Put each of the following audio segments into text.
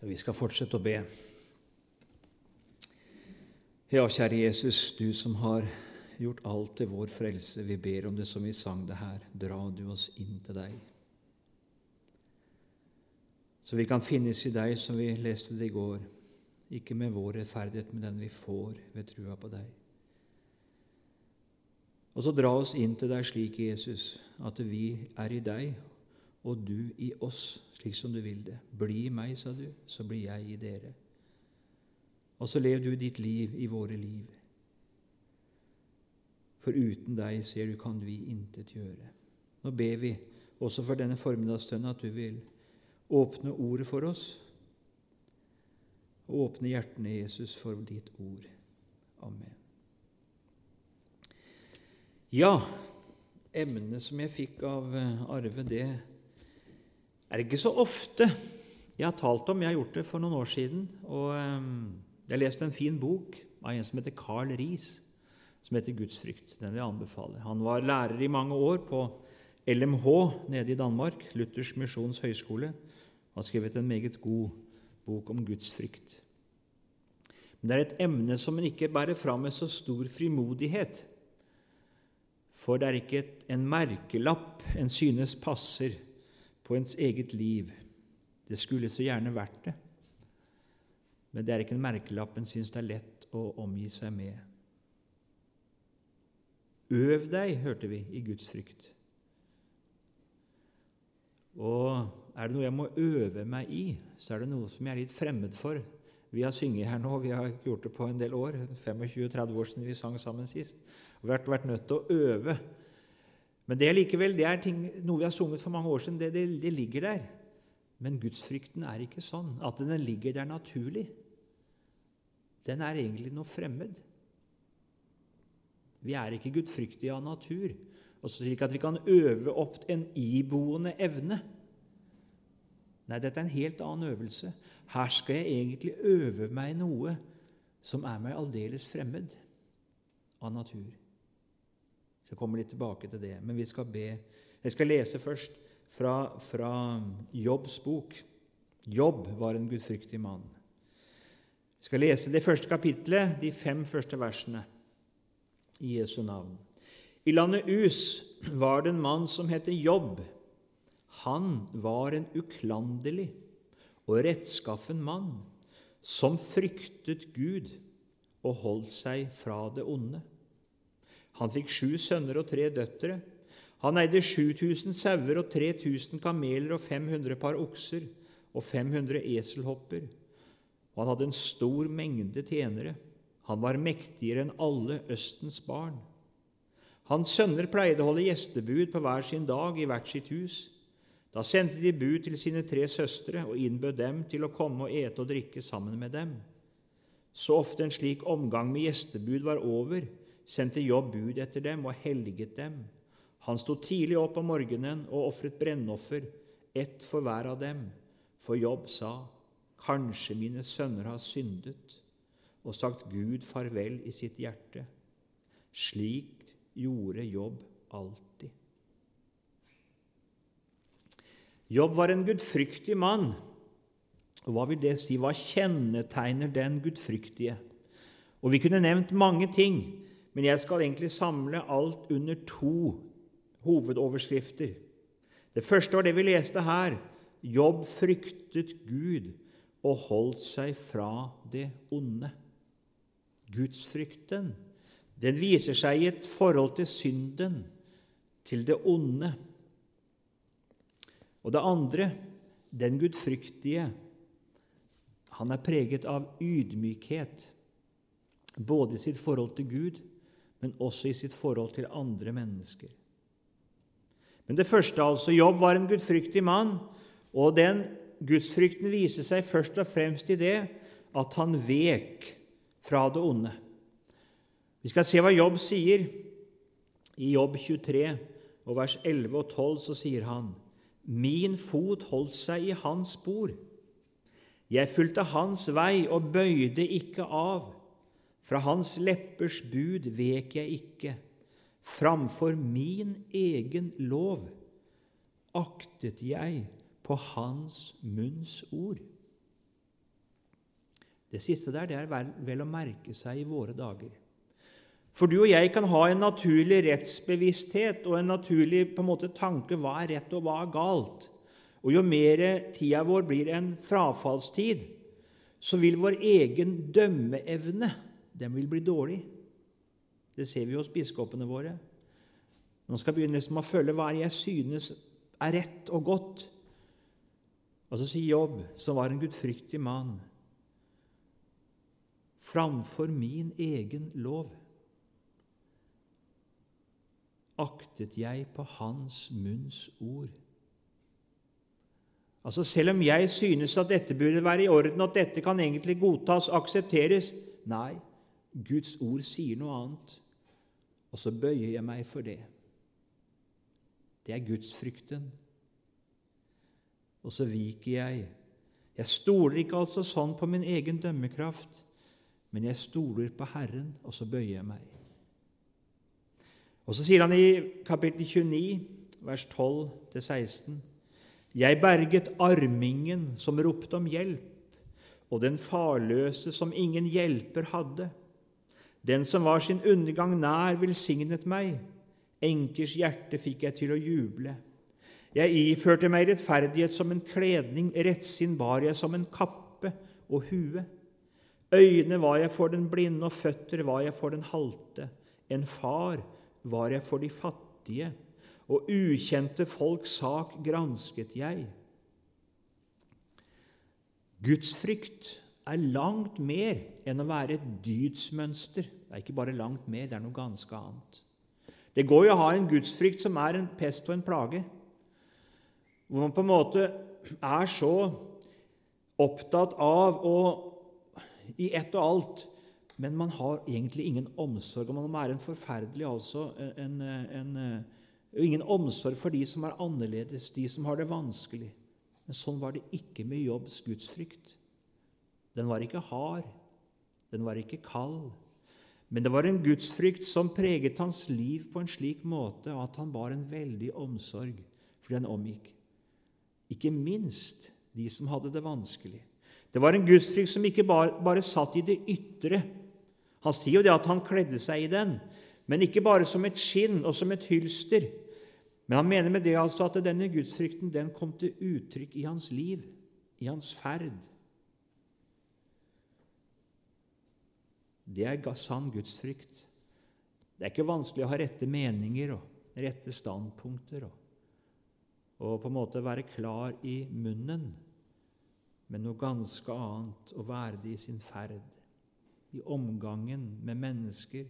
Vi skal fortsette å be. Ja, kjære Jesus, du som har gjort alt til vår frelse, vi ber om det som vi sang det her. Dra du oss inn til deg. Så vi kan finnes i deg som vi leste det i går, ikke med vår rettferdighet, men den vi får ved trua på deg. Og så dra oss inn til deg slik, Jesus, at vi er i deg, og du i oss, slik som du vil det. Bli i meg, sa du, så blir jeg i dere. Og så lev du ditt liv i våre liv. For uten deg, ser du, kan vi intet gjøre. Nå ber vi også for denne formiddagsstønnen at du vil åpne ordet for oss, og åpne hjertene, Jesus, for ditt ord. Amen. Ja, emnet som jeg fikk av eh, Arve, det er ikke så ofte jeg har talt om. Jeg har gjort det for noen år siden. og ehm, Jeg leste en fin bok av en som heter Carl Riis, som heter 'Gudsfrykt'. Den vil jeg anbefale. Han var lærer i mange år på LMH nede i Danmark, Luthers misjons høgskole. Han har skrevet en meget god bok om gudsfrykt. Men det er et emne som en ikke bærer fram med så stor frimodighet. For det er ikke en merkelapp en synes passer på ens eget liv. Det skulle så gjerne vært det. Men det er ikke en merkelapp en syns det er lett å omgi seg med. Øv deg, hørte vi, i Guds frykt. Og er det noe jeg må øve meg i, så er det noe som jeg er litt fremmed for. Vi har synget her nå, vi har gjort det på en del år, 25-30 år siden vi sang sammen sist. Vi har vært nødt til å øve men det likevel det er ting, noe vi har sunget for mange år siden. Det, det, det ligger der. Men gudsfrykten er ikke sånn at den ligger der naturlig. Den er egentlig noe fremmed. Vi er ikke gudfryktige av natur, og slik at vi kan øve opp en iboende evne. Nei, dette er en helt annen øvelse. Her skal jeg egentlig øve meg noe som er meg aldeles fremmed av natur skal kommer litt tilbake til det. Men vi skal be. Jeg skal lese først fra, fra Jobbs bok. Jobb var en gudfryktig mann. Vi skal lese det første kapittelet, de fem første versene, i Jesu navn. I landet Us var det en mann som heter Jobb. Han var en uklanderlig og rettskaffen mann som fryktet Gud og holdt seg fra det onde. Han fikk sju sønner og tre døtre. Han eide 7000 sauer og 3000 kameler og 500 par okser og 500 eselhopper. Og han hadde en stor mengde tjenere. Han var mektigere enn alle Østens barn. Hans sønner pleide å holde gjestebud på hver sin dag i hvert sitt hus. Da sendte de bud til sine tre søstre og innbød dem til å komme og ete og drikke sammen med dem. Så ofte en slik omgang med gjestebud var over, sendte Jobb bud etter dem og helliget dem. Han sto tidlig opp om morgenen og ofret brennoffer, ett for hver av dem. For Jobb sa, Kanskje mine sønner har syndet og sagt Gud farvel i sitt hjerte. Slik gjorde Jobb alltid. Jobb var en gudfryktig mann. Og Hva vil det si? Hva kjennetegner den gudfryktige? Og Vi kunne nevnt mange ting, men jeg skal egentlig samle alt under to hovedoverskrifter. Det første var det vi leste her. Jobb fryktet Gud og holdt seg fra det onde. Gudsfrykten den viser seg i et forhold til synden, til det onde. Og det andre, den gudfryktige, han er preget av ydmykhet, både i sitt forhold til Gud men også i sitt forhold til andre mennesker. Men det første, altså Jobb, var en gudfryktig mann, og den gudsfrykten viser seg først og fremst i det at han vek fra det onde. Vi skal se hva Jobb sier. I Jobb 23, og vers 11 og 12, så sier han:" Min fot holdt seg i hans spor. Jeg fulgte hans vei og bøyde ikke av. Fra hans leppers bud vek jeg ikke. Framfor min egen lov aktet jeg på hans munns ord. Det siste der det er vel å merke seg i våre dager. For du og jeg kan ha en naturlig rettsbevissthet og en naturlig på en måte, tanke hva er rett og hva er galt. Og jo mer tida vår blir en frafallstid, så vil vår egen dømmeevne den vil bli dårlig. Det ser vi hos biskopene våre. Nå skal begynne liksom å følge hva jeg synes er rett og godt. Og så sier Jobb, som var en gudfryktig mann, framfor min egen lov aktet jeg på hans munns ord. Altså Selv om jeg synes at dette burde være i orden, at dette kan egentlig godtas aksepteres Nei, Guds ord sier noe annet, og så bøyer jeg meg for det. Det er gudsfrykten. Og så viker jeg. Jeg stoler ikke altså sånn på min egen dømmekraft, men jeg stoler på Herren, og så bøyer jeg meg. Og Så sier han i kapittel 29, vers 12-16.: Jeg berget armingen som ropte om hjelp, og den farløse som ingen hjelper hadde. Den som var sin undergang nær, velsignet meg. Enkers hjerte fikk jeg til å juble. Jeg iførte meg rettferdighet som en kledning, rettsinn bar jeg som en kappe og hue. Øyne var jeg for den blinde, og føtter var jeg for den halte. En far var jeg for de fattige, og ukjente folks sak gransket jeg. Guds frykt er langt mer enn å være et dydsmønster. Det er ikke bare langt mer, det er noe ganske annet. Det går jo å ha en gudsfrykt som er en pest og en plage, hvor man på en måte er så opptatt av å i ett og alt men man har egentlig ingen omsorg. og Man må være en forferdelig altså, en, en, en, Ingen omsorg for de som er annerledes, de som har det vanskelig. Men sånn var det ikke med Jobbs gudsfrykt. Den var ikke hard, den var ikke kald. Men det var en gudsfrykt som preget hans liv på en slik måte at han bar en veldig omsorg for den omgikk. Ikke minst de som hadde det vanskelig. Det var en gudsfrykt som ikke bare, bare satt i det ytre, han sier jo det at han kledde seg i den, men ikke bare som et skinn og som et hylster. Men han mener med det altså at denne gudsfrykten den kom til uttrykk i hans liv, i hans ferd. Det er sann gudsfrykt. Det er ikke vanskelig å ha rette meninger og rette standpunkter og, og på en måte være klar i munnen, men noe ganske annet å være det i sin ferd i omgangen med mennesker.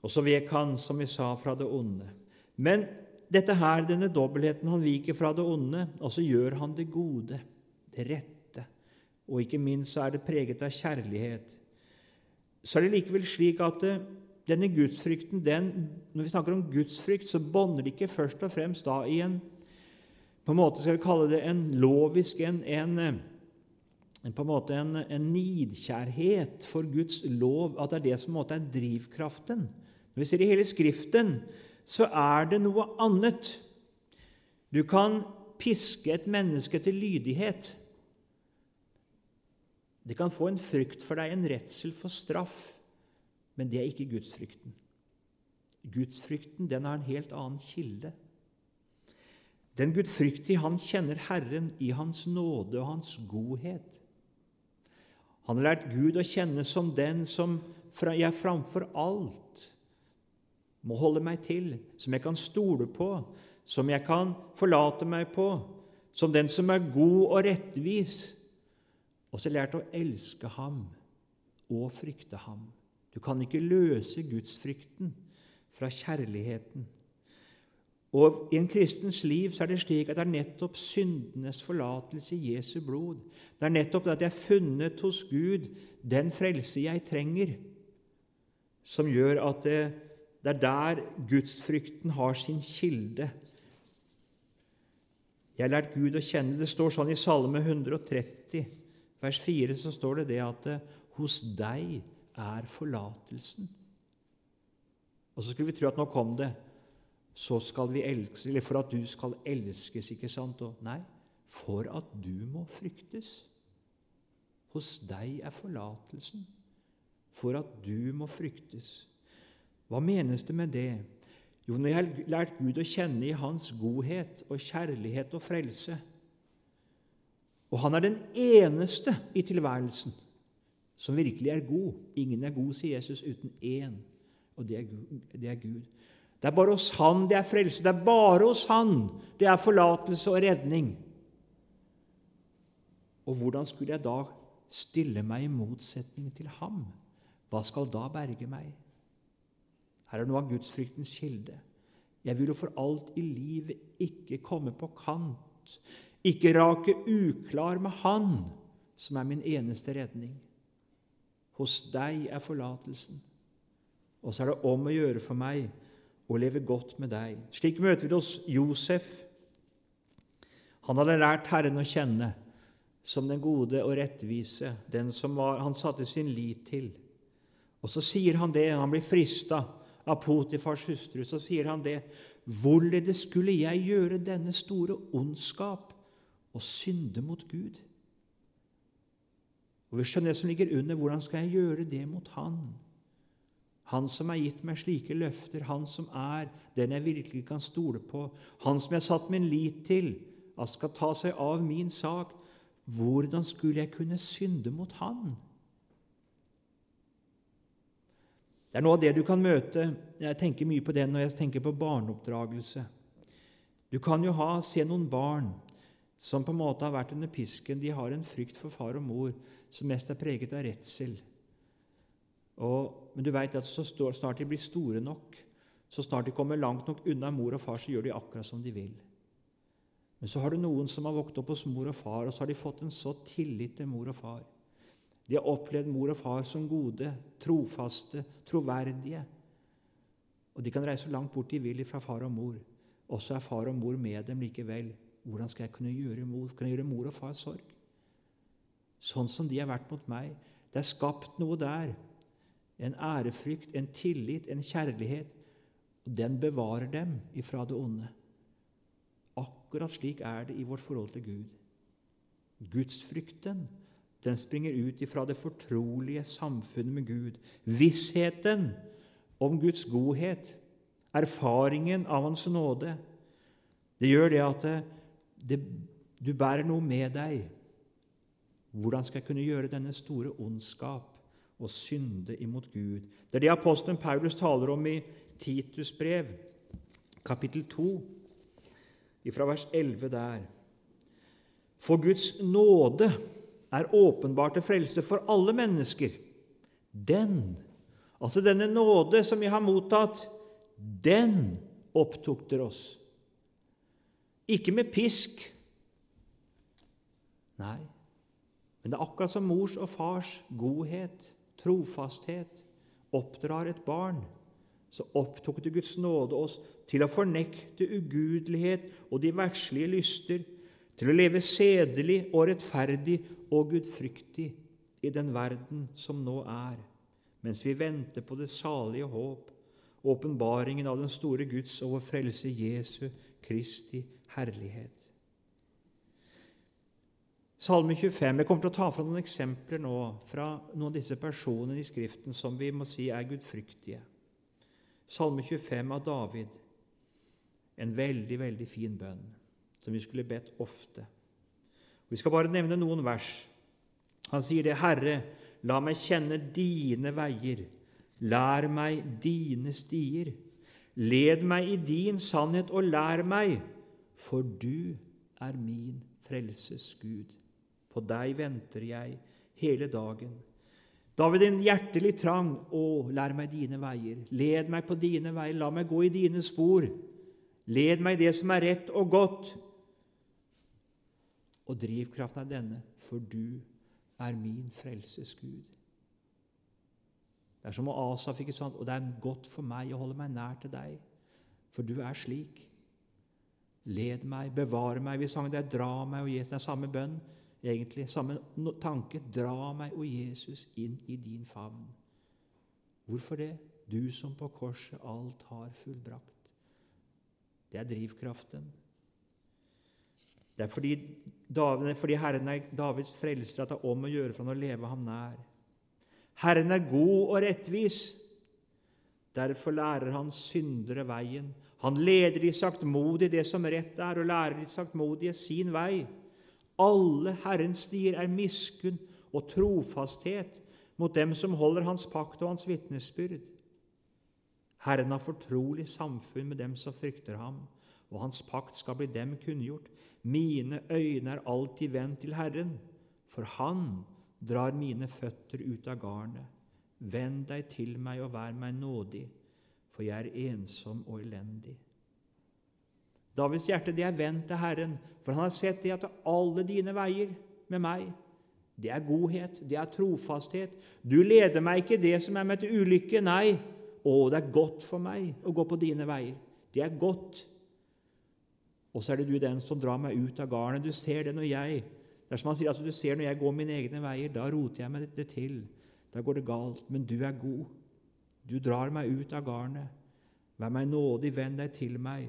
Og så vek han, som vi sa, fra det onde. Men dette her, denne dobbeltheten Han viker fra det onde, og så gjør han det gode, det rette. Og ikke minst så er det preget av kjærlighet. Så er det likevel slik at eh, denne gudsfrykten, den, når vi snakker om gudsfrykt, så bånder det ikke først og fremst da i en på en måte skal vi kalle det en lovisk en, en, en på en måte en, en, nidkjærhet for Guds lov, at det er det som på en måte er drivkraften. Når vi ser i hele Skriften, så er det noe annet. Du kan piske et menneske til lydighet. Det kan få en frykt for deg, en redsel for straff, men det er ikke gudsfrykten. Gudsfrykten den har en helt annen kilde. Den gudfryktige, han kjenner Herren i Hans nåde og Hans godhet. Han har lært Gud å kjenne som den som jeg framfor alt må holde meg til, som jeg kan stole på, som jeg kan forlate meg på, som den som er god og rettvis. Og så lært å elske ham og frykte ham. Du kan ikke løse gudsfrykten fra kjærligheten. Og I en kristens liv så er det slik at det er nettopp syndenes forlatelse i Jesu blod. Det er nettopp det at jeg har funnet hos Gud den frelse jeg trenger, som gjør at det, det er der gudsfrykten har sin kilde. Jeg har lært Gud å kjenne. Det står sånn i Salme 130, vers 4, så står det det at eh, hos deg er forlatelsen. Og så skulle vi tro at nå kom det så skal vi elske, eller for at du skal elskes. ikke sant? Og nei, for at du må fryktes. Hos deg er forlatelsen for at du må fryktes. Hva menes det med det? Jo, når jeg har lært Gud å kjenne i Hans godhet og kjærlighet og frelse, og Han er den eneste i tilværelsen som virkelig er god Ingen er god, sier Jesus, uten én, og det er Gud. Det er, bare hos Han det er frelse. Det er bare hos Han det er forlatelse og redning. Og hvordan skulle jeg da stille meg i motsetning til ham? Hva skal da berge meg? Her er noe av gudsfryktens kilde. Jeg vil jo for alt i livet ikke komme på kant, ikke rake uklar med Han som er min eneste redning. Hos deg er forlatelsen, og så er det om å gjøre for meg å leve godt med deg. Slik møter vi det hos Josef. Han hadde lært Herren å kjenne som den gode og rettvise, den som var, han satte sin lit til. Og så sier han det, han blir frista av Potifars hustru, så sier han det Hvorledes skulle jeg gjøre denne store ondskap og synde mot Gud? Og Vi skjønner det som ligger under. Hvordan skal jeg gjøre det mot Han? Han som har gitt meg slike løfter, han som er den jeg virkelig kan stole på, han som jeg har satt min lit til, at skal ta seg av min sak. Hvordan skulle jeg kunne synde mot Han? Det er noe av det du kan møte Jeg tenker mye på det når jeg tenker på barneoppdragelse. Du kan jo ha, se noen barn som på en måte har vært under pisken. De har en frykt for far og mor som mest er preget av redsel. Men du veit at så snart de blir store nok, så snart de kommer langt nok unna mor og far, så gjør de akkurat som de vil. Men så har du noen som har vokst opp hos mor og far, og så har de fått en så tillit til mor og far de har opplevd mor og far som gode, trofaste, troverdige. Og de kan reise så langt bort de vil fra far og mor. Også er far og mor med dem likevel. Hvordan skal jeg kunne gjøre mor, kunne gjøre mor og far sorg? Sånn som de har vært mot meg. Det er skapt noe der. En ærefrykt, en tillit, en kjærlighet. Og den bevarer dem ifra det onde. Akkurat slik er det i vårt forhold til Gud. Gudsfrykten den springer ut ifra det fortrolige samfunnet med Gud. Vissheten om Guds godhet, erfaringen av Hans nåde. Det gjør det at det, du bærer noe med deg. Hvordan skal jeg kunne gjøre denne store ondskap og synde imot Gud? Det er det apostelen Paulus taler om i Titus brev, kapittel 2, fra vers 11 der. For Guds nåde er åpenbart til frelse for alle mennesker. Den, altså denne nåde som vi har mottatt, den opptukter oss. Ikke med pisk. Nei, men det er akkurat som mors og fars godhet, trofasthet, oppdrar et barn. Så opptok det Guds nåde oss til å fornekte ugudelighet og de verdslige lyster, til å leve sedelig og rettferdig og gudfryktig i den verden som nå er, mens vi venter på det salige håp, åpenbaringen av den store Guds og vår frelse Jesu Kristi herlighet. Salme 25. Jeg kommer til å ta fra noen eksempler nå fra noen av disse personene i Skriften som vi må si er gudfryktige. Salme 25 av David. En veldig, veldig fin bønn som vi skulle bedt ofte. Vi skal bare nevne noen vers. Han sier det, 'Herre, la meg kjenne dine veier. Lær meg dine stier. Led meg i din sannhet og lær meg, for du er min frelses Gud. På deg venter jeg hele dagen. Da ved din hjertelig trang, å, lær meg dine veier. Led meg på dine veier, la meg gå i dine spor. Led meg i det som er rett og godt. Og drivkraften er denne for du er min frelses Gud. Det er som Asaf fikk sånt, og det er godt for meg å holde meg nær til deg, for du er slik. Led meg, bevare meg. Vi sang der 'Dra meg, og Jesus'. Det er samme bønn, egentlig. Samme tanke. Dra meg, og Jesus, inn i din favn. Hvorfor det? Du som på korset alt har fullbrakt. Det er drivkraften. Det er fordi, David, fordi Herren er Davids frelser at det er om å gjøre for han å leve ham nær. Herren er god og rettvis. Derfor lærer han syndere veien. Han leder de saktmodige det som rett er, og lærer de saktmodige sin vei. Alle Herrens stier er miskunn og trofasthet mot dem som holder Hans pakt og Hans vitnesbyrd. Herren har fortrolig samfunn med dem som frykter ham, og Hans pakt skal bli dem kunngjort. Mine øyne er alltid vendt til Herren, for Han drar mine føtter ut av garnet. Vend deg til meg og vær meg nådig, for jeg er ensom og elendig. Davids hjerte det er vendt til Herren, for han har sett det at alle dine veier med meg det er godhet, det er trofasthet. Du leder meg ikke det som er med til ulykke. Nei, å, det er godt for meg å gå på dine veier. Det er godt. Og så er det du den som drar meg ut av garnet. Du ser det når jeg Det er som han sier at du ser når jeg går mine egne veier. Da roter jeg meg det til. Da går det galt. Men du er god. Du drar meg ut av garnet. Vær meg nådig, venn deg til meg.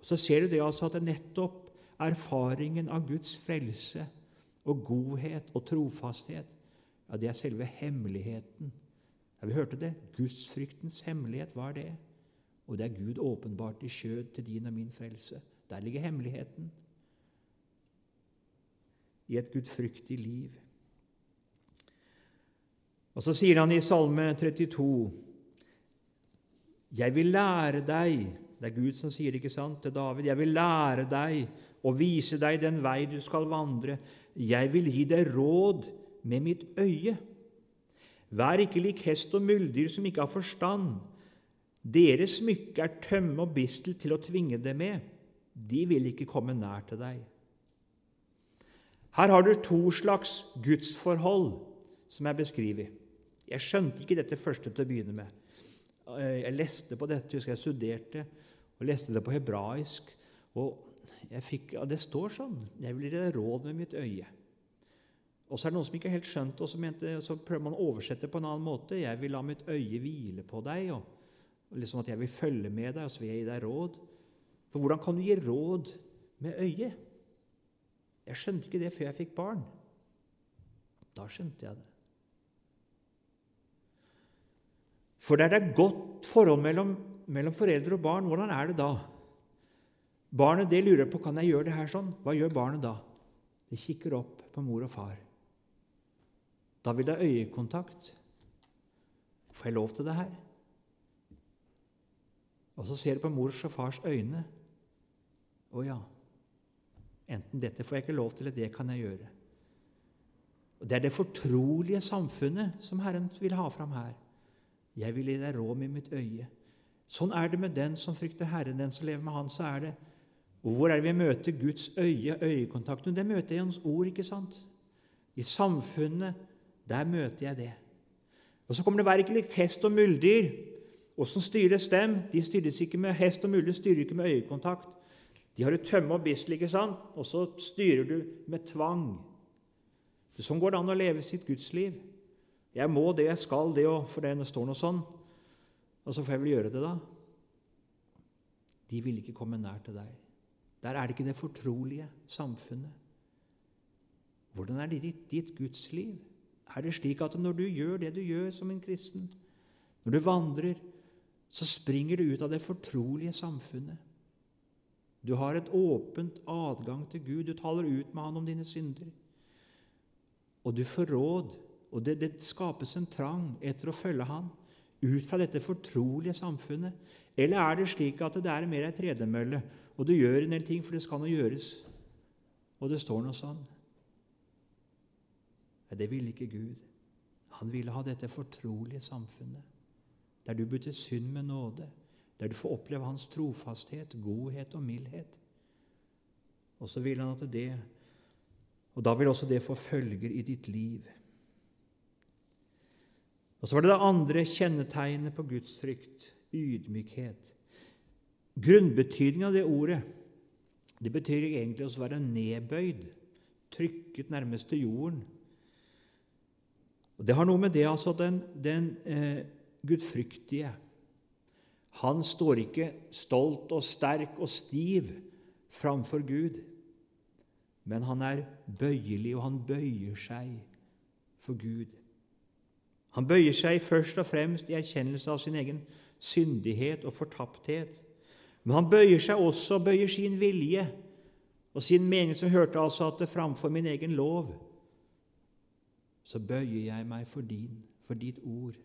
Og Så ser du det altså at det nettopp erfaringen av Guds frelse og godhet og trofasthet, ja, det er selve hemmeligheten. Ja, Vi hørte det. Gudsfryktens hemmelighet var det. Og det er Gud åpenbart i skjød til din og min frelse. Der ligger hemmeligheten i et gudfryktig liv. Og så sier han i Salme 32.: Jeg vil lære deg Det er Gud som sier det, ikke sant, til David. Jeg vil lære deg og vise deg den vei du skal vandre. Jeg vil gi deg råd med mitt øye. Vær ikke lik hest og muldyr som ikke har forstand. Deres smykke er tømme og bistel til å tvinge det med. De vil ikke komme nær til deg. Her har du to slags gudsforhold som er beskrevet. Jeg skjønte ikke dette første til å begynne med. Jeg leste på dette, husker jeg studerte og leste det på hebraisk. og fikk, ja, Det står sånn. Jeg vil gi deg råd med mitt øye. Og så er det noen som ikke helt skjønte, og så, mente, så prøver man å oversette på en annen måte. Jeg vil la mitt øye hvile på deg, og, og liksom at jeg vil følge med deg, og så vil jeg gi deg råd. For hvordan kan du gi råd med øyet? Jeg skjønte ikke det før jeg fikk barn. Da skjønte jeg det. For der det er godt forhold mellom, mellom foreldre og barn, hvordan er det da? Barnet det lurer på kan jeg gjøre det her sånn. Hva gjør barnet da? Det kikker opp på mor og far. Da vil det ha øyekontakt. Får jeg lov til det her? Og så ser du på mors og fars øyne. Å ja. Enten dette får jeg ikke lov til, eller det kan jeg gjøre. Og Det er det fortrolige samfunnet som Herren vil ha fram her. Jeg vil gi deg råd med mitt øye. Sånn er det med den som frykter Herren, den som lever med Han. så er det og hvor er det vi møter Guds øye, øyekontakten? Det møter jeg i Hans ord, ikke sant? I samfunnet, der møter jeg det. Og så kommer det verkelig hest og muldyr. Åssen styres dem? De styres ikke med hest og muldyr, styrer ikke med øyekontakt. De har et tømme og bistel, ikke sant? Og så styrer du med tvang. Sånn går det an å leve sitt gudsliv. Jeg må det, jeg skal det, og for det står noe sånn. Og så får jeg vel gjøre det, da. De vil ikke komme nær til deg. Der er det ikke det fortrolige samfunnet. Hvordan er det ditt, ditt gudsliv? Er det slik at når du gjør det du gjør som en kristen, når du vandrer, så springer du ut av det fortrolige samfunnet? Du har et åpent adgang til Gud. Du taler ut med Han om dine synder. Og du får råd, og det, det skapes en trang etter å følge Han ut fra dette fortrolige samfunnet. Eller er det slik at det er mer ei tredemølle, og du gjør en del ting, for det skal nå gjøres. Og det står noe sånn. Nei, det ville ikke Gud. Han ville ha dette fortrolige samfunnet, der du bytter synd med nåde, der du får oppleve hans trofasthet, godhet og mildhet. Og så vil han at det Og da vil også det få følger i ditt liv. Og så var det det andre kjennetegnet på Guds frykt ydmykhet. Grunnbetydningen av det ordet det betyr egentlig å være nedbøyd, trykket nærmest til jorden. Og Det har noe med det altså den, den eh, gudfryktige Han står ikke stolt og sterk og stiv framfor Gud. men han er bøyelig, og han bøyer seg for Gud. Han bøyer seg først og fremst i erkjennelse av sin egen syndighet og fortapthet. Men han bøyer seg også og bøyer sin vilje og sin mening, som hørte altså at det framfor min egen lov så bøyer jeg meg for din, for ditt ord.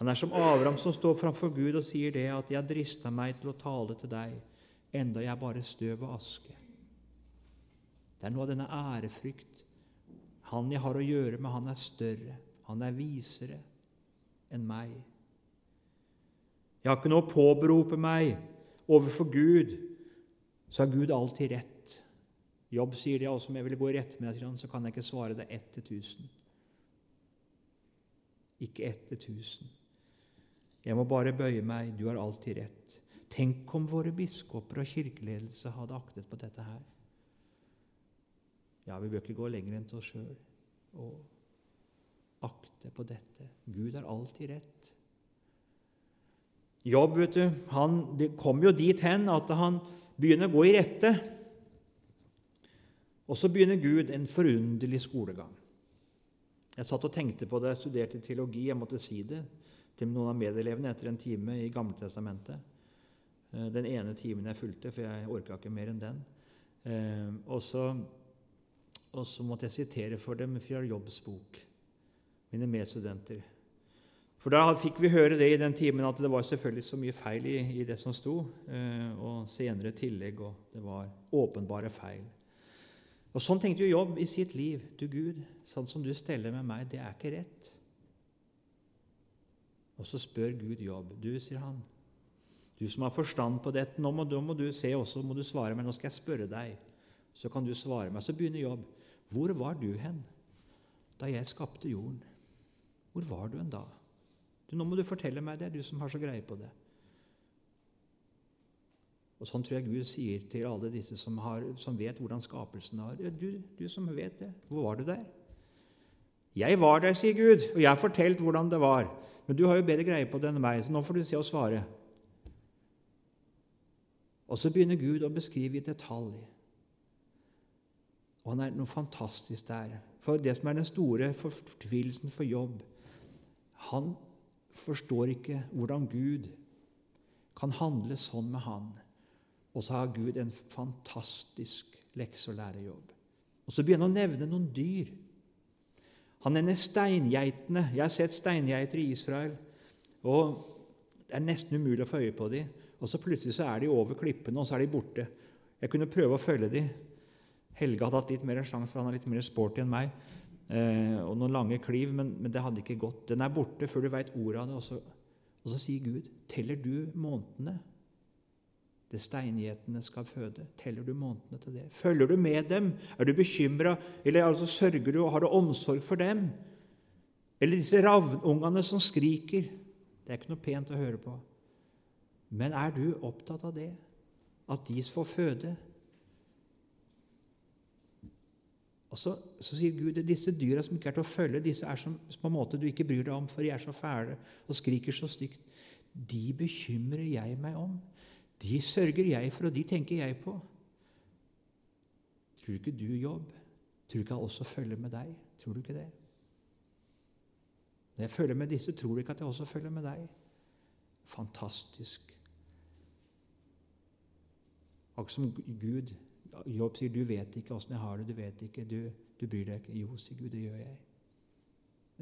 Han er som Abraham som står framfor Gud og sier det at 'jeg drista meg til å tale til deg, enda jeg bare støv og aske'. Det er noe av denne ærefrykt. Han jeg har å gjøre med, han er større, han er visere enn meg. Jeg har ikke noe å påberope meg overfor Gud, så har Gud alltid rett. Jobb sier det også, om jeg ville gå i rette med deg, så kan jeg ikke svare deg ett til tusen. Ikke ett til tusen. Jeg må bare bøye meg. Du har alltid rett. Tenk om våre biskoper og kirkeledelse hadde aktet på dette her. Ja, vi bør ikke gå lenger enn til oss sjøl akte på dette. Gud har alltid rett. Jobb, vet du, han det kom jo dit hen at han begynner å gå i rette. Og så begynner Gud en forunderlig skolegang. Jeg satt og tenkte på det jeg studerte teologi. Jeg måtte si det til noen av medelevene etter en time i Gamletestamentet. Eh, den ene timen jeg fulgte, for jeg orka ikke mer enn den. Eh, og så, og så måtte jeg sitere for dem fra Jobbs bok, mine medstudenter. For da fikk vi høre det i den timen at det var selvfølgelig så mye feil i, i det som sto, eh, og senere tillegg, og det var åpenbare feil. Og Sånn tenkte jo Jobb i sitt liv. Du Gud, sånn som du steller med meg, det er ikke rett. Og så spør Gud Jobb. Du, sier han, du som har forstand på dette, nå må, må du se også, må du svare meg. Nå skal jeg spørre deg, så kan du svare meg. Så begynner Jobb. Hvor var du hen da jeg skapte jorden? Hvor var du en da? Du, nå må du fortelle meg det, du som har så greie på det. Og Sånn tror jeg Gud sier til alle disse som, har, som vet hvordan skapelsen er. Du, du som vet det, hvor var du der? Jeg var der, sier Gud, og jeg har fortalt hvordan det var. Men du har jo bedre greie på det enn meg, så nå får du se og svare. Og så begynner Gud å beskrive i detalj. Og han er noe fantastisk der. For det som er den store fortvilelsen for jobb Han forstår ikke hvordan Gud kan handle sånn med han. Og så har Gud en fantastisk lekse- og lærejobb. Og Så begynner han å nevne noen dyr. Han nevner steingeitene. Jeg har sett steingeiter i Israel. og Det er nesten umulig å få øye på dem. Og så plutselig så er de over klippene, og så er de borte. Jeg kunne prøve å følge dem. Helge hadde hatt litt mer sjanse, for han er litt mer sporty enn meg. Eh, og noen lange kliv, men, men, det hadde ikke gått. Den er borte før du veit ordet av det. Og så, og så sier Gud, 'Teller du månedene?' det steingjetene skal føde. Teller du månedene til det? Følger du med dem? Er du bekymra, eller altså sørger du og har du omsorg for dem? Eller disse ravnungene som skriker? Det er ikke noe pent å høre på. Men er du opptatt av det? At de får føde? Og så, så, sier Gud at disse dyra som ikke er til å følge, disse er som på en måte du ikke bryr deg om, for de er så fæle og skriker så stygt. De bekymrer jeg meg om. De sørger jeg for, og de tenker jeg på. Tror du ikke du jobb? Tror du ikke jeg også følger med deg? Tror du ikke det? Når jeg følger med disse, tror du ikke at jeg også følger med deg? Fantastisk. Akkurat som Gud Jobb sier 'du vet ikke åssen jeg har det', du vet ikke, du, du bryr deg ikke. Jo, sier Gud, det gjør jeg.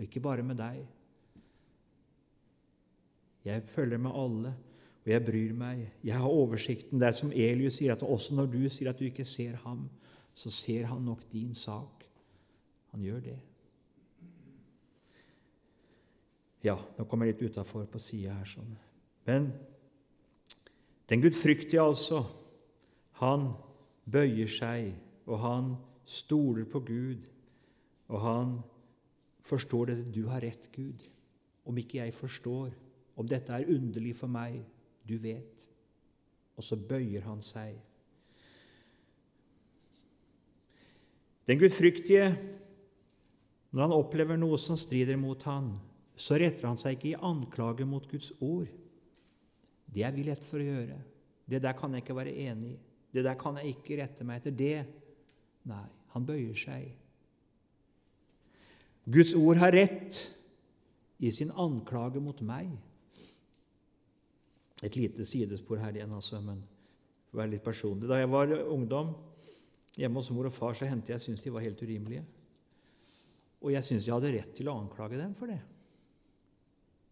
Ikke bare med deg. Jeg følger med alle. Og jeg bryr meg. Jeg har oversikten. Det er som Elius sier, at også når du sier at du ikke ser ham, så ser han nok din sak. Han gjør det. Ja, nå kommer jeg litt utafor på sida her. sånn. Men den gudfryktige, altså, han bøyer seg, og han stoler på Gud, og han forstår dette. Du har rett, Gud. Om ikke jeg forstår, om dette er underlig for meg, du vet. Og så bøyer han seg. Den gudfryktige, når han opplever noe som strider mot han, så retter han seg ikke i anklage mot Guds ord. Det er vi lett for å gjøre. Det der kan jeg ikke være enig i. Det der kan jeg ikke rette meg etter. Det Nei, han bøyer seg. Guds ord har rett i sin anklage mot meg. Et lite sidespor her igjen, altså, men være litt personlig. Da jeg var ungdom hjemme hos mor og far, så hendte jeg syntes de var helt urimelige. Og jeg syntes jeg hadde rett til å anklage dem for det.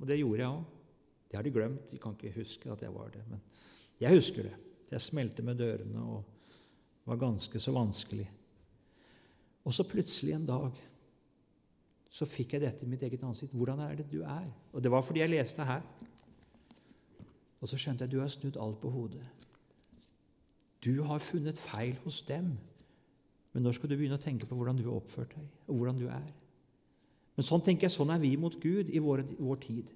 Og det gjorde jeg òg. Det har de glemt. De kan ikke huske at jeg var det. Men jeg husker det. Jeg smelte med dørene og var ganske så vanskelig. Og så plutselig en dag så fikk jeg dette i mitt eget ansikt. Hvordan er det du er? Og det var fordi jeg leste her. Og så skjønte jeg at du har snudd alt på hodet. Du har funnet feil hos dem. Men nå skal du begynne å tenke på hvordan du har oppført deg, og hvordan du er. Men sånn tenker jeg, sånn er vi mot Gud i vår, vår tid.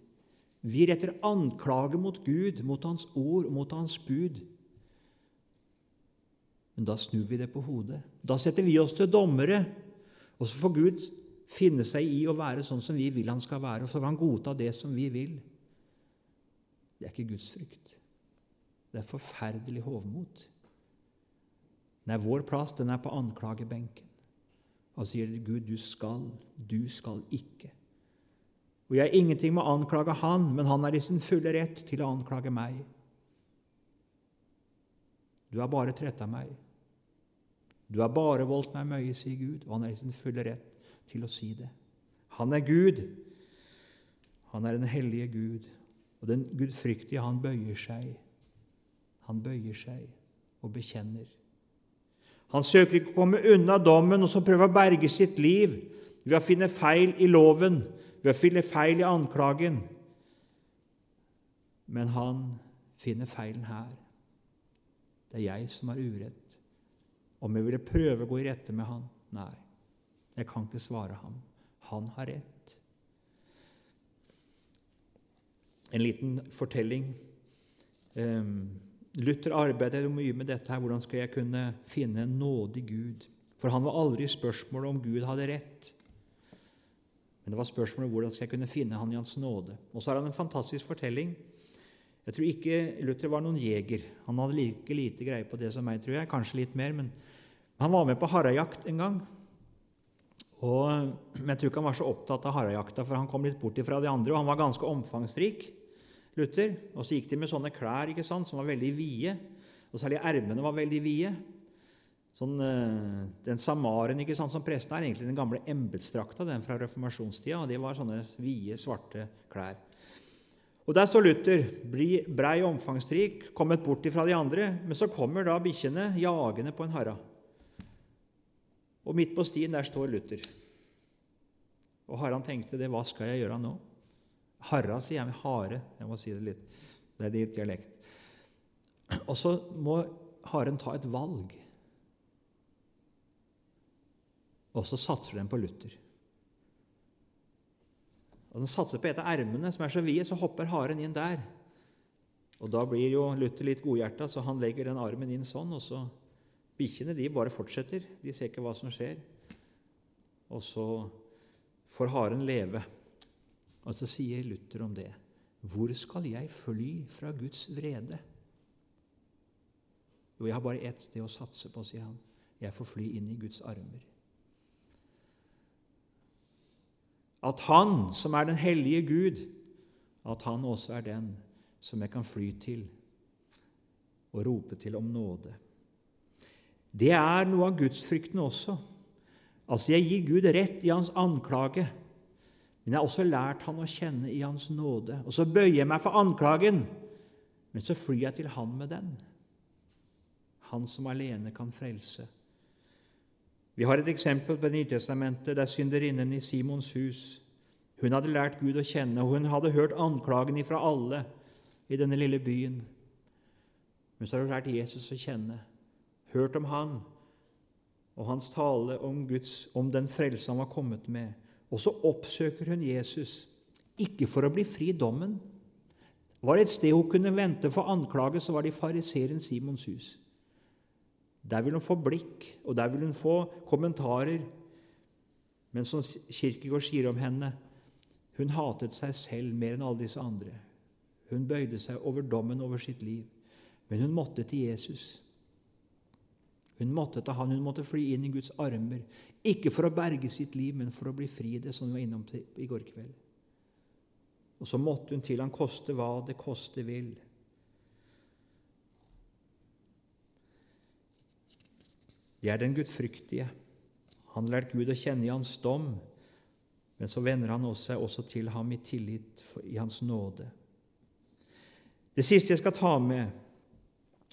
Vi retter anklage mot Gud, mot Hans ord, mot Hans bud. Men da snur vi det på hodet. Da setter vi oss til dommere, og så får Gud finne seg i å være sånn som vi vil han skal være, og så får han godta det som vi vil. Det er ikke Guds frykt. Det er forferdelig hovmot. Nei, vår plass den er på anklagebenken. Og sier Gud, du skal, du skal ikke. Og jeg har ingenting med å anklage han, men han er i sin fulle rett til å anklage meg. Du har bare tretta meg. Du har bare voldt meg møye, sier Gud, og han er i sin fulle rett til å si det. Han er Gud. Han er den hellige Gud. Og den gudfryktige, han bøyer seg. Han bøyer seg og bekjenner. Han søker ikke å komme unna dommen og så prøve å berge sitt liv ved å finne feil i loven, ved å finne feil i anklagen. Men han finner feilen her. Det er jeg som har urett. Om jeg ville prøve å gå i rette med han? Nei, jeg kan ikke svare ham. Han har rett. En liten fortelling. Um, Luther arbeidet mye med dette. her, Hvordan skal jeg kunne finne en nådig Gud? For han var aldri spørsmålet om Gud hadde rett. Men det var spørsmålet hvordan skal jeg kunne finne han i Hans nåde. Og så har han en fantastisk fortelling. Jeg tror ikke Luther var noen jeger. Han hadde like lite greie på det som meg, tror jeg. Kanskje litt mer. Men han var med på harejakt en gang. Og, men jeg tror ikke han var så opptatt av harajakta, for han kom litt bort ifra de andre, og han var ganske omfangsrik. Luther. Og så gikk de med sånne klær ikke sant, som var veldig vide. Og særlig ermene var veldig vide. Sånn, eh, den samaren ikke sant, som presten er, egentlig den gamle embetsdrakta den fra reformasjonstida. og Det var sånne vide, svarte klær. Og Der står Luther, brei og omfangsrik, kommet bort ifra de andre. Men så kommer da bikkjene jagende på en hara. Og midt på stien der står Luther. Og Harald tenkte det, hva skal jeg gjøre nå? Harra sier jeg med hare. Jeg må si det litt. Det er litt dialekt. Og så må haren ta et valg. Og så satser den på Luther. Og Den satser på et av ermene som er så vide, så hopper haren inn der. Og Da blir jo Luther litt godhjerta, så han legger den armen inn sånn. og så Bikkjene de bare fortsetter. De ser ikke hva som skjer. Og så får haren leve. Og så sier Luther om det Hvor skal jeg fly fra Guds vrede? Jo, jeg har bare ett sted å satse på, sier han. Jeg får fly inn i Guds armer. At Han, som er den hellige Gud, at Han også er den som jeg kan fly til og rope til om nåde. Det er noe av gudsfrykten også. Altså, jeg gir Gud rett i hans anklage. Men jeg har også lært han å kjenne i Hans nåde. Og så bøyer jeg meg for anklagen, men så flyr jeg til Han med den. Han som alene kan frelse. Vi har et eksempel på Nytestamentet der synderinnen i Simons hus Hun hadde lært Gud å kjenne, og hun hadde hørt anklagen ifra alle i denne lille byen. Men så har hun lært Jesus å kjenne, hørt om Han og hans tale om, Guds, om den frelse han var kommet med. Og så oppsøker hun Jesus, ikke for å bli fri dommen. Var det et sted hun kunne vente for anklage, så var det i fariseeren Simons hus. Der vil hun få blikk, og der vil hun få kommentarer. Men som Kirkegård sier om henne, hun hatet seg selv mer enn alle disse andre. Hun bøyde seg over dommen over sitt liv, men hun måtte til Jesus. Hun måtte ta han, hun måtte fly inn i Guds armer. Ikke for å berge sitt liv, men for å bli fri det, som hun var innom i går kveld. Og så måtte hun til han koste hva det koste vil. Det er den gudfryktige. Han lærte Gud å kjenne i hans dom, men så vender han seg også til ham i tillit i hans nåde. Det siste jeg skal ta med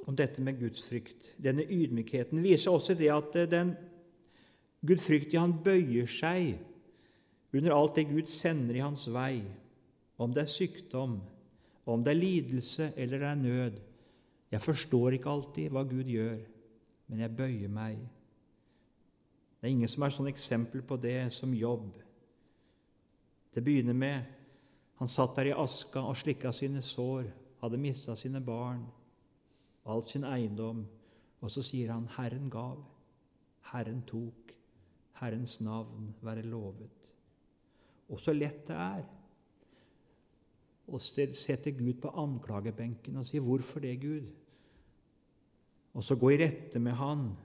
om dette med Guds frykt. denne ydmykheten, viser også det at den gudfryktige han bøyer seg under alt det Gud sender i hans vei, om det er sykdom, om det er lidelse eller det er nød. Jeg forstår ikke alltid hva Gud gjør, men jeg bøyer meg. Det er ingen som er sånn eksempel på det som jobb. Det begynner med han satt der i aska og slikka sine sår hadde mista sine barn, all sin eiendom, og så sier han 'Herren gav, Herren tok, Herrens navn være lovet'. Og så lett det er å sette Gud på anklagebenken og si 'Hvorfor det, Gud?' Og så gå i rette med Han.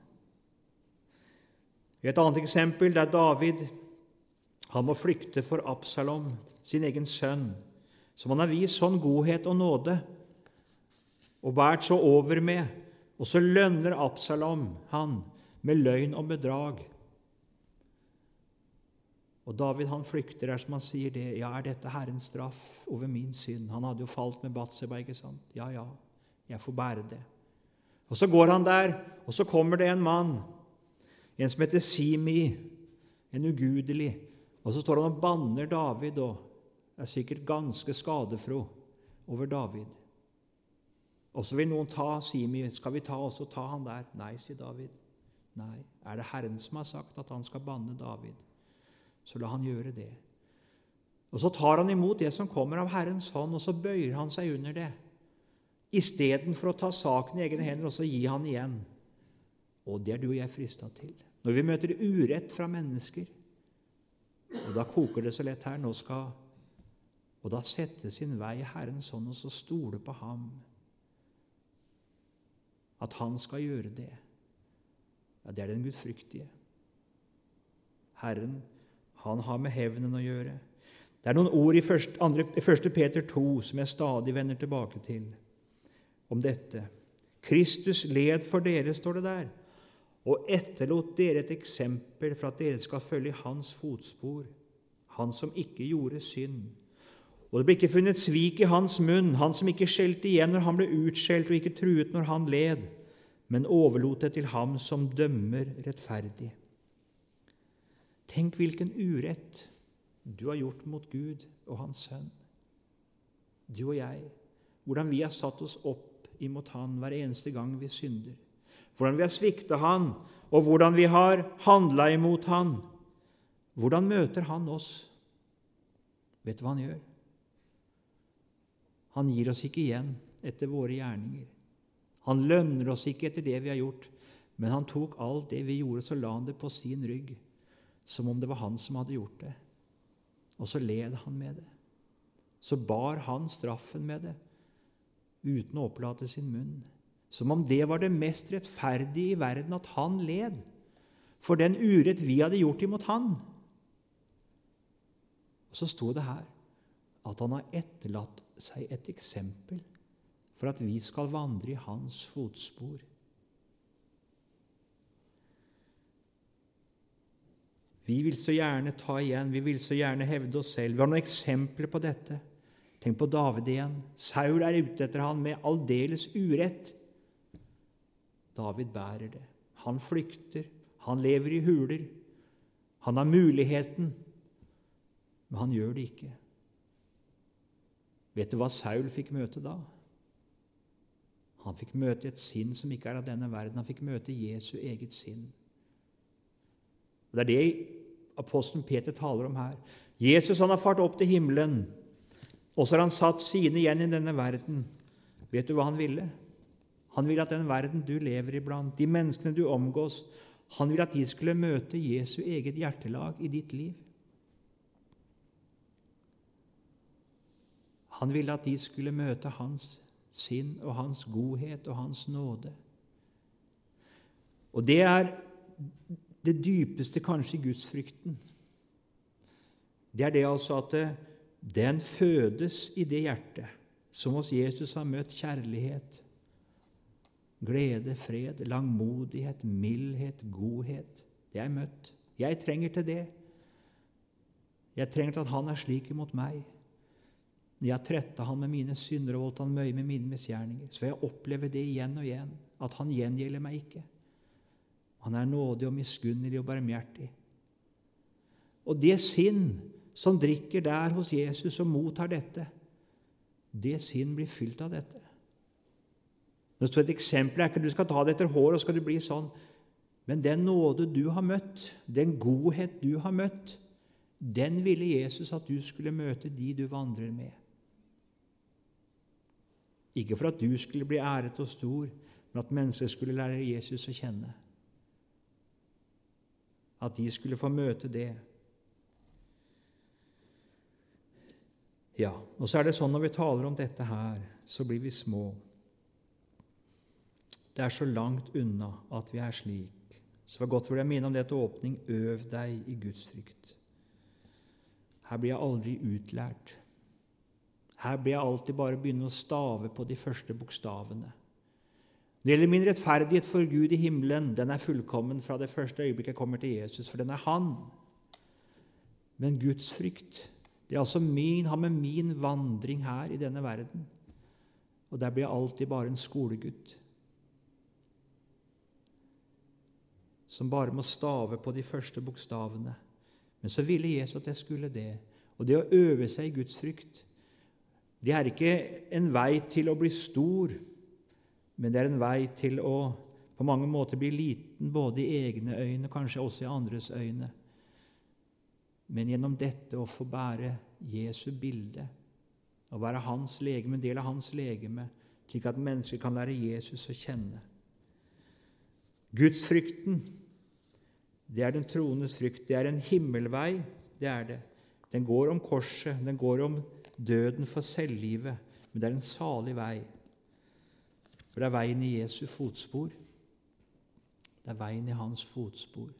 Et annet eksempel det er David. Han må flykte for Absalom, sin egen sønn som han har vist sånn godhet og nåde og båret så over med, og så lønner Absalom han med løgn og bedrag. Og David han flykter der som han sier det. Ja, er dette Herrens straff over min synd? Han hadde jo falt med Batseba, ikke sant? Ja, ja, jeg får bære det. Og så går han der, og så kommer det en mann, en som heter Simi, en ugudelig. Og så står han og banner David og er sikkert ganske skadefro over David. Og så vil noen ta Simi. Skal vi ta også ta han der? Nei, sier David. Nei. Er det Herren som har sagt at han skal banne David, så la han gjøre det. Og Så tar han imot det som kommer av Herrens hånd, og så bøyer han seg under det. Istedenfor å ta saken i egne hender og så gi han igjen. Og det er du og jeg frista til. Når vi møter urett fra mennesker, og da koker det så lett her Nå skal og da sette sin vei i Herrens hånd og så stole på ham. At han skal gjøre det. Ja, det er den gudfryktige. Herren, han har med hevnen å gjøre. Det er noen ord i 1. Peter 2 som jeg stadig vender tilbake til, om dette. Kristus led for dere, står det der, og etterlot dere et eksempel for at dere skal følge hans fotspor, han som ikke gjorde synd og det ble ikke funnet svik i hans munn, han som ikke skjelte igjen når han ble utskjelt, og ikke truet når han led, men overlot det til ham som dømmer rettferdig. Tenk hvilken urett du har gjort mot Gud og Hans Sønn. Du og jeg, hvordan vi har satt oss opp imot Han hver eneste gang vi synder. Hvordan vi har svikta Han, og hvordan vi har handla imot Han. Hvordan møter Han oss? Vet du hva Han gjør? Han gir oss ikke igjen etter våre gjerninger. Han lønner oss ikke etter det vi har gjort, men han tok alt det vi gjorde, så la han det på sin rygg, som om det var han som hadde gjort det. Og så led han med det. Så bar han straffen med det, uten å opplate sin munn. Som om det var det mest rettferdige i verden, at han led for den urett vi hadde gjort imot han. Og så sto det her at han har etterlatt seg et eksempel for at vi skal vandre i hans fotspor. Vi vil så gjerne ta igjen, vi vil så gjerne hevde oss selv. Vi har noen eksempler på dette. Tenk på David igjen. Saul er ute etter han med aldeles urett. David bærer det. Han flykter. Han lever i huler. Han har muligheten, men han gjør det ikke. Vet du hva Saul fikk møte da? Han fikk møte et sinn som ikke er av denne verden. Han fikk møte Jesu eget sinn. Og Det er det apostelen Peter taler om her. Jesus han har fart opp til himmelen, og så har han satt sine igjen i denne verden. Vet du hva han ville? Han ville at den verden du lever iblant, de menneskene du omgås, han ville at de skulle møte Jesu eget hjertelag i ditt liv. Han ville at de skulle møte hans sinn og hans godhet og hans nåde. Og det er det dypeste kanskje i gudsfrykten. Det er det altså at den fødes i det hjertet som hos Jesus har møtt kjærlighet, glede, fred, langmodighet, mildhet, godhet. Det er møtt. Jeg trenger til det. Jeg trenger til at han er slik imot meg. Når jeg trette han med mine synder og voldt han møye med mine misgjerninger, så jeg oppleve det igjen og igjen, at han gjengjelder meg ikke. Han er nådig og miskunnelig og barmhjertig. Og det sinn som drikker der hos Jesus og mottar dette, det sinn blir fylt av dette. Det står et eksempel er ikke du skal ta det etter håret og skal du bli sånn. Men den nåde du har møtt, den godhet du har møtt, den ville Jesus at du skulle møte de du vandrer med. Ikke for at du skulle bli æret og stor, men at mennesker skulle lære Jesus å kjenne. At de skulle få møte det. Ja, og så er det sånn når vi taler om dette her, så blir vi små. Det er så langt unna at vi er slik. Så det var godt for deg minne om det til åpning. Øv deg i Guds frykt. Her blir jeg aldri utlært. Her blir jeg alltid bare begynne å stave på de første bokstavene. Det gjelder min rettferdighet for Gud i himmelen, den er fullkommen fra det første øyeblikket jeg kommer til Jesus, for den er Han. Men Guds frykt det er altså min, har med min vandring her i denne verden. Og der blir jeg alltid bare en skolegutt. Som bare må stave på de første bokstavene. Men så ville Jesus at jeg skulle det. Og det å øve seg i Guds frykt, det er ikke en vei til å bli stor, men det er en vei til å på mange måter bli liten både i egne øyne, kanskje også i andres øyne men gjennom dette å få bære Jesu bilde å være hans legeme, en del av hans legeme, slik at mennesker kan lære Jesus å kjenne. Gudsfrykten, det er den troendes frykt. Det er en himmelvei, det er det. Den går om korset, den går om døden for selvlivet, men det er en salig vei. For det er veien i Jesu fotspor. Det er veien i hans fotspor.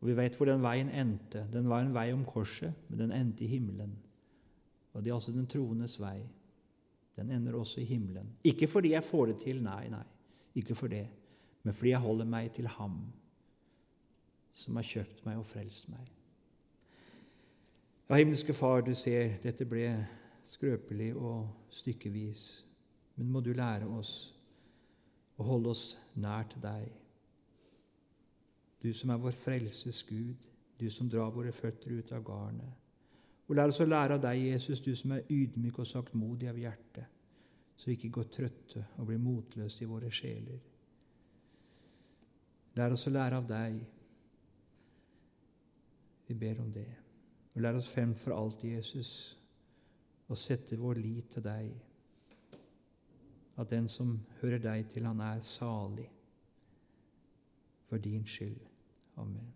Og Vi vet hvor den veien endte. Den var en vei om korset, men den endte i himmelen. Og Det er altså den troendes vei. Den ender også i himmelen. Ikke fordi jeg får det til, nei, nei, ikke for det, men fordi jeg holder meg til Ham som har kjøpt meg og frelst meg. Ja, himmelske Far, du ser, dette ble skrøpelig og stykkevis, men må du lære oss å holde oss nær til deg du som er vår frelses Gud, du som drar våre føtter ut av garnet. Og lær oss å lære av deg, Jesus, du som er ydmyk og saktmodig av hjerte, så vi ikke går trøtte og blir motløse i våre sjeler. Lær oss å lære av deg. Vi ber om det. Og lær oss frem for alt, Jesus, å sette vår lit til deg. At den som hører deg til, han er salig for din skyld. Amen.